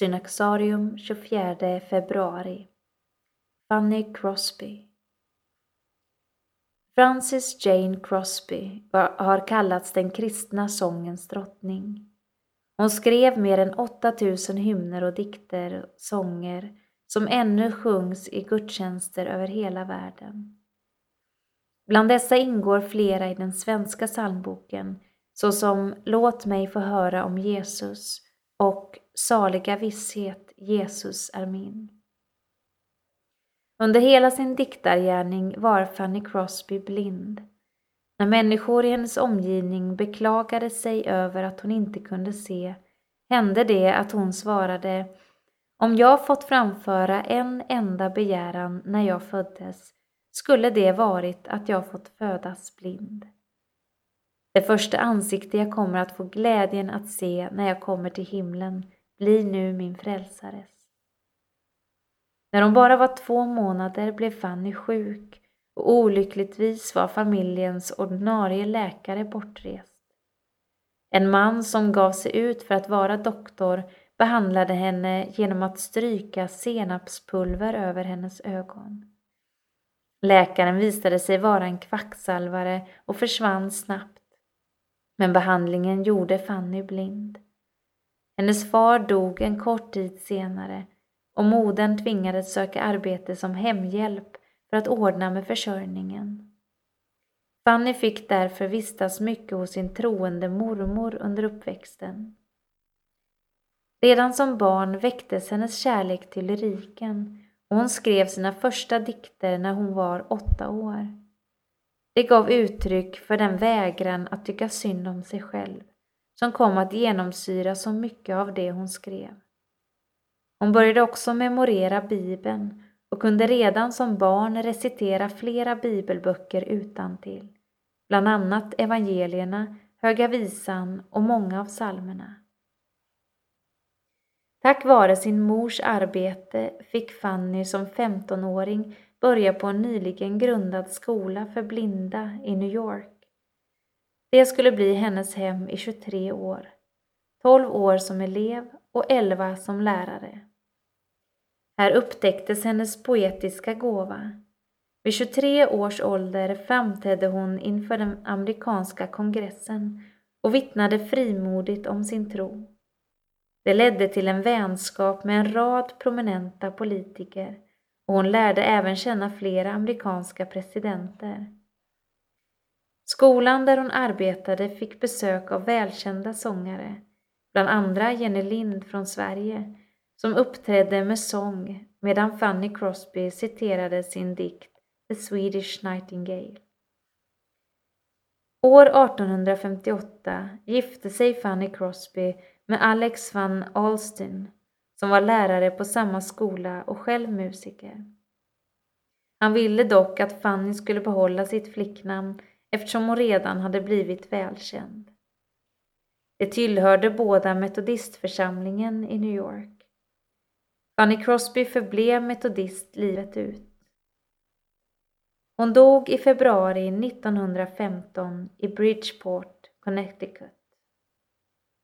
Synaxarium 24 februari Fanny Crosby Frances Jane Crosby har kallats den kristna sångens drottning. Hon skrev mer än 8000 hymner och dikter, sånger, som ännu sjungs i gudstjänster över hela världen. Bland dessa ingår flera i den svenska psalmboken, såsom Låt mig få höra om Jesus och Saliga visshet, Jesus är min. Under hela sin diktargärning var Fanny Crosby blind. När människor i hennes omgivning beklagade sig över att hon inte kunde se hände det att hon svarade Om jag fått framföra en enda begäran när jag föddes skulle det varit att jag fått födas blind. Det första ansikte jag kommer att få glädjen att se när jag kommer till himlen bli nu min frälsares. När hon bara var två månader blev Fanny sjuk och olyckligtvis var familjens ordinarie läkare bortrest. En man som gav sig ut för att vara doktor behandlade henne genom att stryka senapspulver över hennes ögon. Läkaren visade sig vara en kvacksalvare och försvann snabbt. Men behandlingen gjorde Fanny blind. Hennes far dog en kort tid senare och modern tvingades söka arbete som hemhjälp för att ordna med försörjningen. Fanny fick därför vistas mycket hos sin troende mormor under uppväxten. Redan som barn väcktes hennes kärlek till lyriken och hon skrev sina första dikter när hon var åtta år. Det gav uttryck för den vägran att tycka synd om sig själv som kom att genomsyra så mycket av det hon skrev. Hon började också memorera Bibeln och kunde redan som barn recitera flera bibelböcker utan till, bland annat evangelierna, Höga visan och många av psalmerna. Tack vare sin mors arbete fick Fanny som 15-åring börja på en nyligen grundad skola för blinda i New York. Det skulle bli hennes hem i 23 år. 12 år som elev och 11 som lärare. Här upptäcktes hennes poetiska gåva. Vid 23 års ålder framträdde hon inför den amerikanska kongressen och vittnade frimodigt om sin tro. Det ledde till en vänskap med en rad prominenta politiker och hon lärde även känna flera amerikanska presidenter. Skolan där hon arbetade fick besök av välkända sångare, bland andra Jenny Lind från Sverige, som uppträdde med sång medan Fanny Crosby citerade sin dikt The Swedish Nightingale. År 1858 gifte sig Fanny Crosby med Alex van Alstin som var lärare på samma skola och själv musiker. Han ville dock att Fanny skulle behålla sitt flicknamn eftersom hon redan hade blivit välkänd. De tillhörde båda metodistförsamlingen i New York. Fanny Crosby förblev metodist livet ut. Hon dog i februari 1915 i Bridgeport, Connecticut.